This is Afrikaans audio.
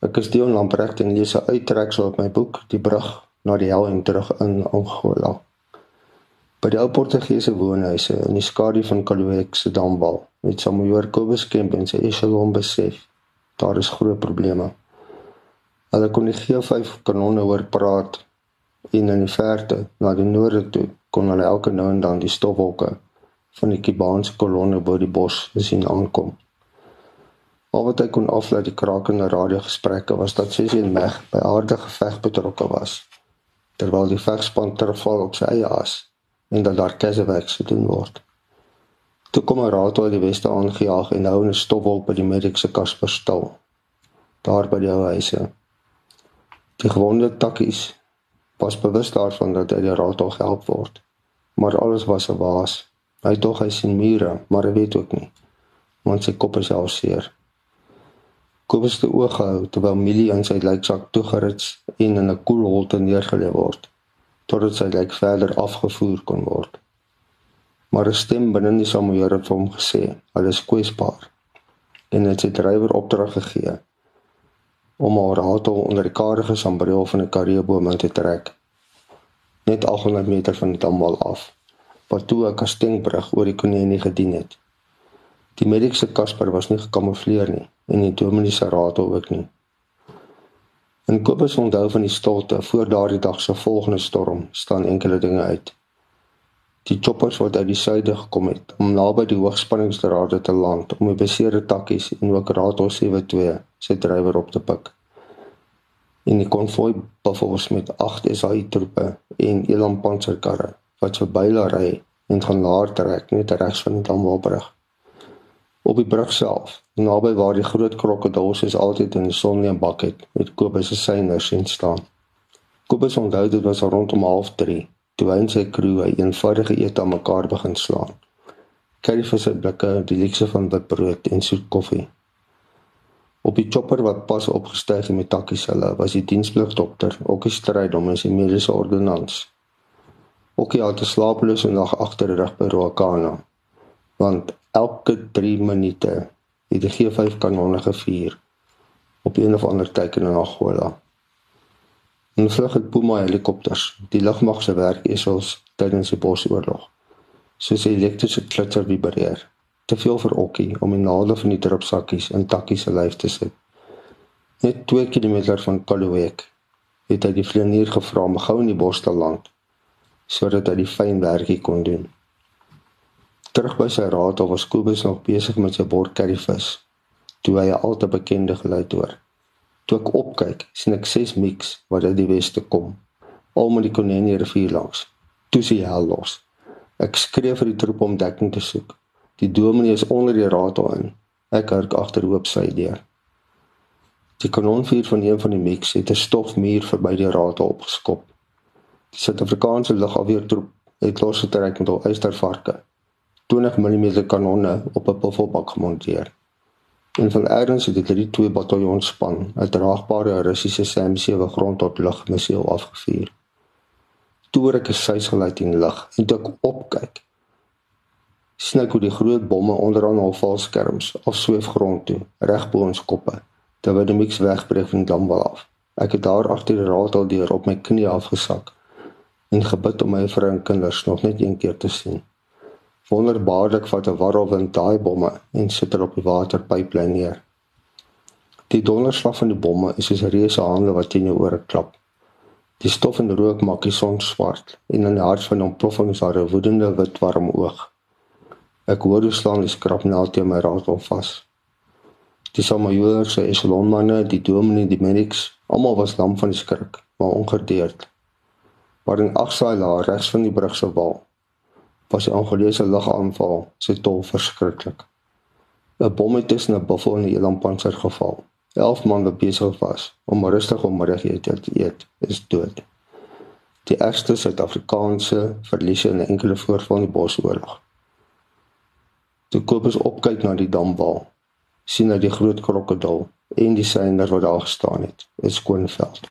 Ek is Dion Lamprecht en lees 'n uittreksel uit my boek Die brug na die hel en terug in Angola. By die ou Portugese woonhuise in die skadu van Kaluek se damwal het Samuel Kobus Kemp en sy Echelon besef daar is groot probleme. Hulle kon die G5 kanonne hoor praat en in die verte na die noorde toe kon hulle elke nou en dan die stofwolke van die Kubaanse kolonne bo die bos sien aankom. Al wat hy kon aflei die krakende radiogesprekke was dat Sessie en Meg by aardige geveg betrokke was terwyl die vegspan terugval op sy eie as en dat daar kassewerk gedoen word. Toe kom 'n raad uit die weste aangejaag en hou 'n stofwolk by die mediese Kasper stil. Daar by die huise. Die gewonde takkies was bewus daarvan dat hy die raad al gehelp word. Maar alles was 'n waas. Hy dog hy sien mure, maar hy weet ook nie. Want sy kop is al seer. Kobus het oog gehou terwyl Millie in sy lijksak toegerits en in 'n koelholte neergelê word totdat sy lijk verder afgevoer kon word. Maar 'n stem binne die samoeër het hom gesê, "Hulle is kwesbaar." En hy het sy drywer opdrag gegee om haar auto onder die karige sambreel van 'n karreeboom te trek. Net 800 meter van die damwal af, waar toe 'n kastengbrug oor die konenie gedien het. Die mediese Kasper was nie gekamoufleer nie en die dominee se raad ook nie. In Kobus onthou van die stilte voor daardie dag se volgende storm staan enkele dinge uit. Die choppers wat uit die suide gekom het om naby die hoogspanningsdrade te land om die beseerde takkies en ook Raadhol 72 sy drywer op te pik. In die konvoi buffels met 8 SAI troepe en Elam panserkarre wat verby hulle ry en gaan laer trek net regs van die Damwalbrug op die brug self, naby waar die groot krokodil soos altyd in die son neem bak het, met Kobus se syner sien staan. Kobus onthou dit was rondom 03:30 toe hy en sy crew 'n eenvoudige ete aan mekaar begin slaan. Curryvis se blikke, die lekse van wit brood en soet koffie. Op die chopper wat pas opgestyg het met takkies hulle, was die diensplig dokter, ook die stryd om sy mediese ordonnans. Ook hy het 'n slapelose nag agter die rug by Roakana. Want elke 3 minute het die G5 kanonne gevuur op een of ander teken in Angola. En vlug het Puma helikopters, die lugmag se werk is ons tydens die Bosoorlog. Soos 'n elektriese klitser vibreer. Te veel vir Okkie om die naalde van die drupsakkies in takkies se lyf te sit. Net 2 km van Kaluek het hy die vlieënier gevra om gou in die bos te land sodat hy die fyn werkie kon doen. Terug by sy raad, was Kobus nog besig met sy bord curryvis. Toe hy 'n al te bekende geluid hoor. Toe ek opkyk, sien ek ses mix wat uit die weste kom, al met die Konenie rivier langs. Toe sien hy los. Ek skree vir die troep om dekking te soek. Die dominee is onder die raad in. Ek hurk agterhoop sy deur. Die kanonvuur van een van die mix het 'n stofmuur verby die raad opgeskop. Die Suid-Afrikaanse lugafweertroep het losgetrek met hul eystervarke 20 mm kanonne op 'n buffelbak gemonteer. En van ergens het die 32 bataljon span 'n draagbare Russiese SAM-7 grond tot lug missiel afgevuur. Toe ek gesuis geluid in lug en toe ek opkyk, sien ek hoe die groot bomme onderaan hul valskerms afsweef grond toe, reg bo ons koppe, terwyl die mix wegbreek van damwal af. Ek het daar agter die raadhal deur op my knie afgesak en gebid om my vrou en kinders nog net een keer te sien. Wonderbaarlik vat 'n warrelwind daai bomme en sit hulle op die waterpyplyn neer. Die donderslag van die bomme is soos reuse hande wat teen jou ore klap. Die stof en rook maak die son swart en in die hart van ontploffing is daar 'n woedende wit warm oog. Ek hoor hoe slaan die skrapnel teen my raadwol vas. Die samajoer se eselonmanne, die dominee, die medics, almal was lam van die skrik, maar ongedeerd. Maar in agsaai laer regs van die brug se wal was die Angolese lugaanval se tol verskriklik. 'n Bom het tussen 'n buffel en 'n elandpanser geval. 11 man wat besig was om rustig om middagete te eet, is dood. Die ergste Suid-Afrikaanse verliese in 'n enkele voorval in die Bosoorlog. Toe Kobus opkyk na die damwal, sien hy die groot krokodil en die synder wat daar gestaan het, is Skoonveld.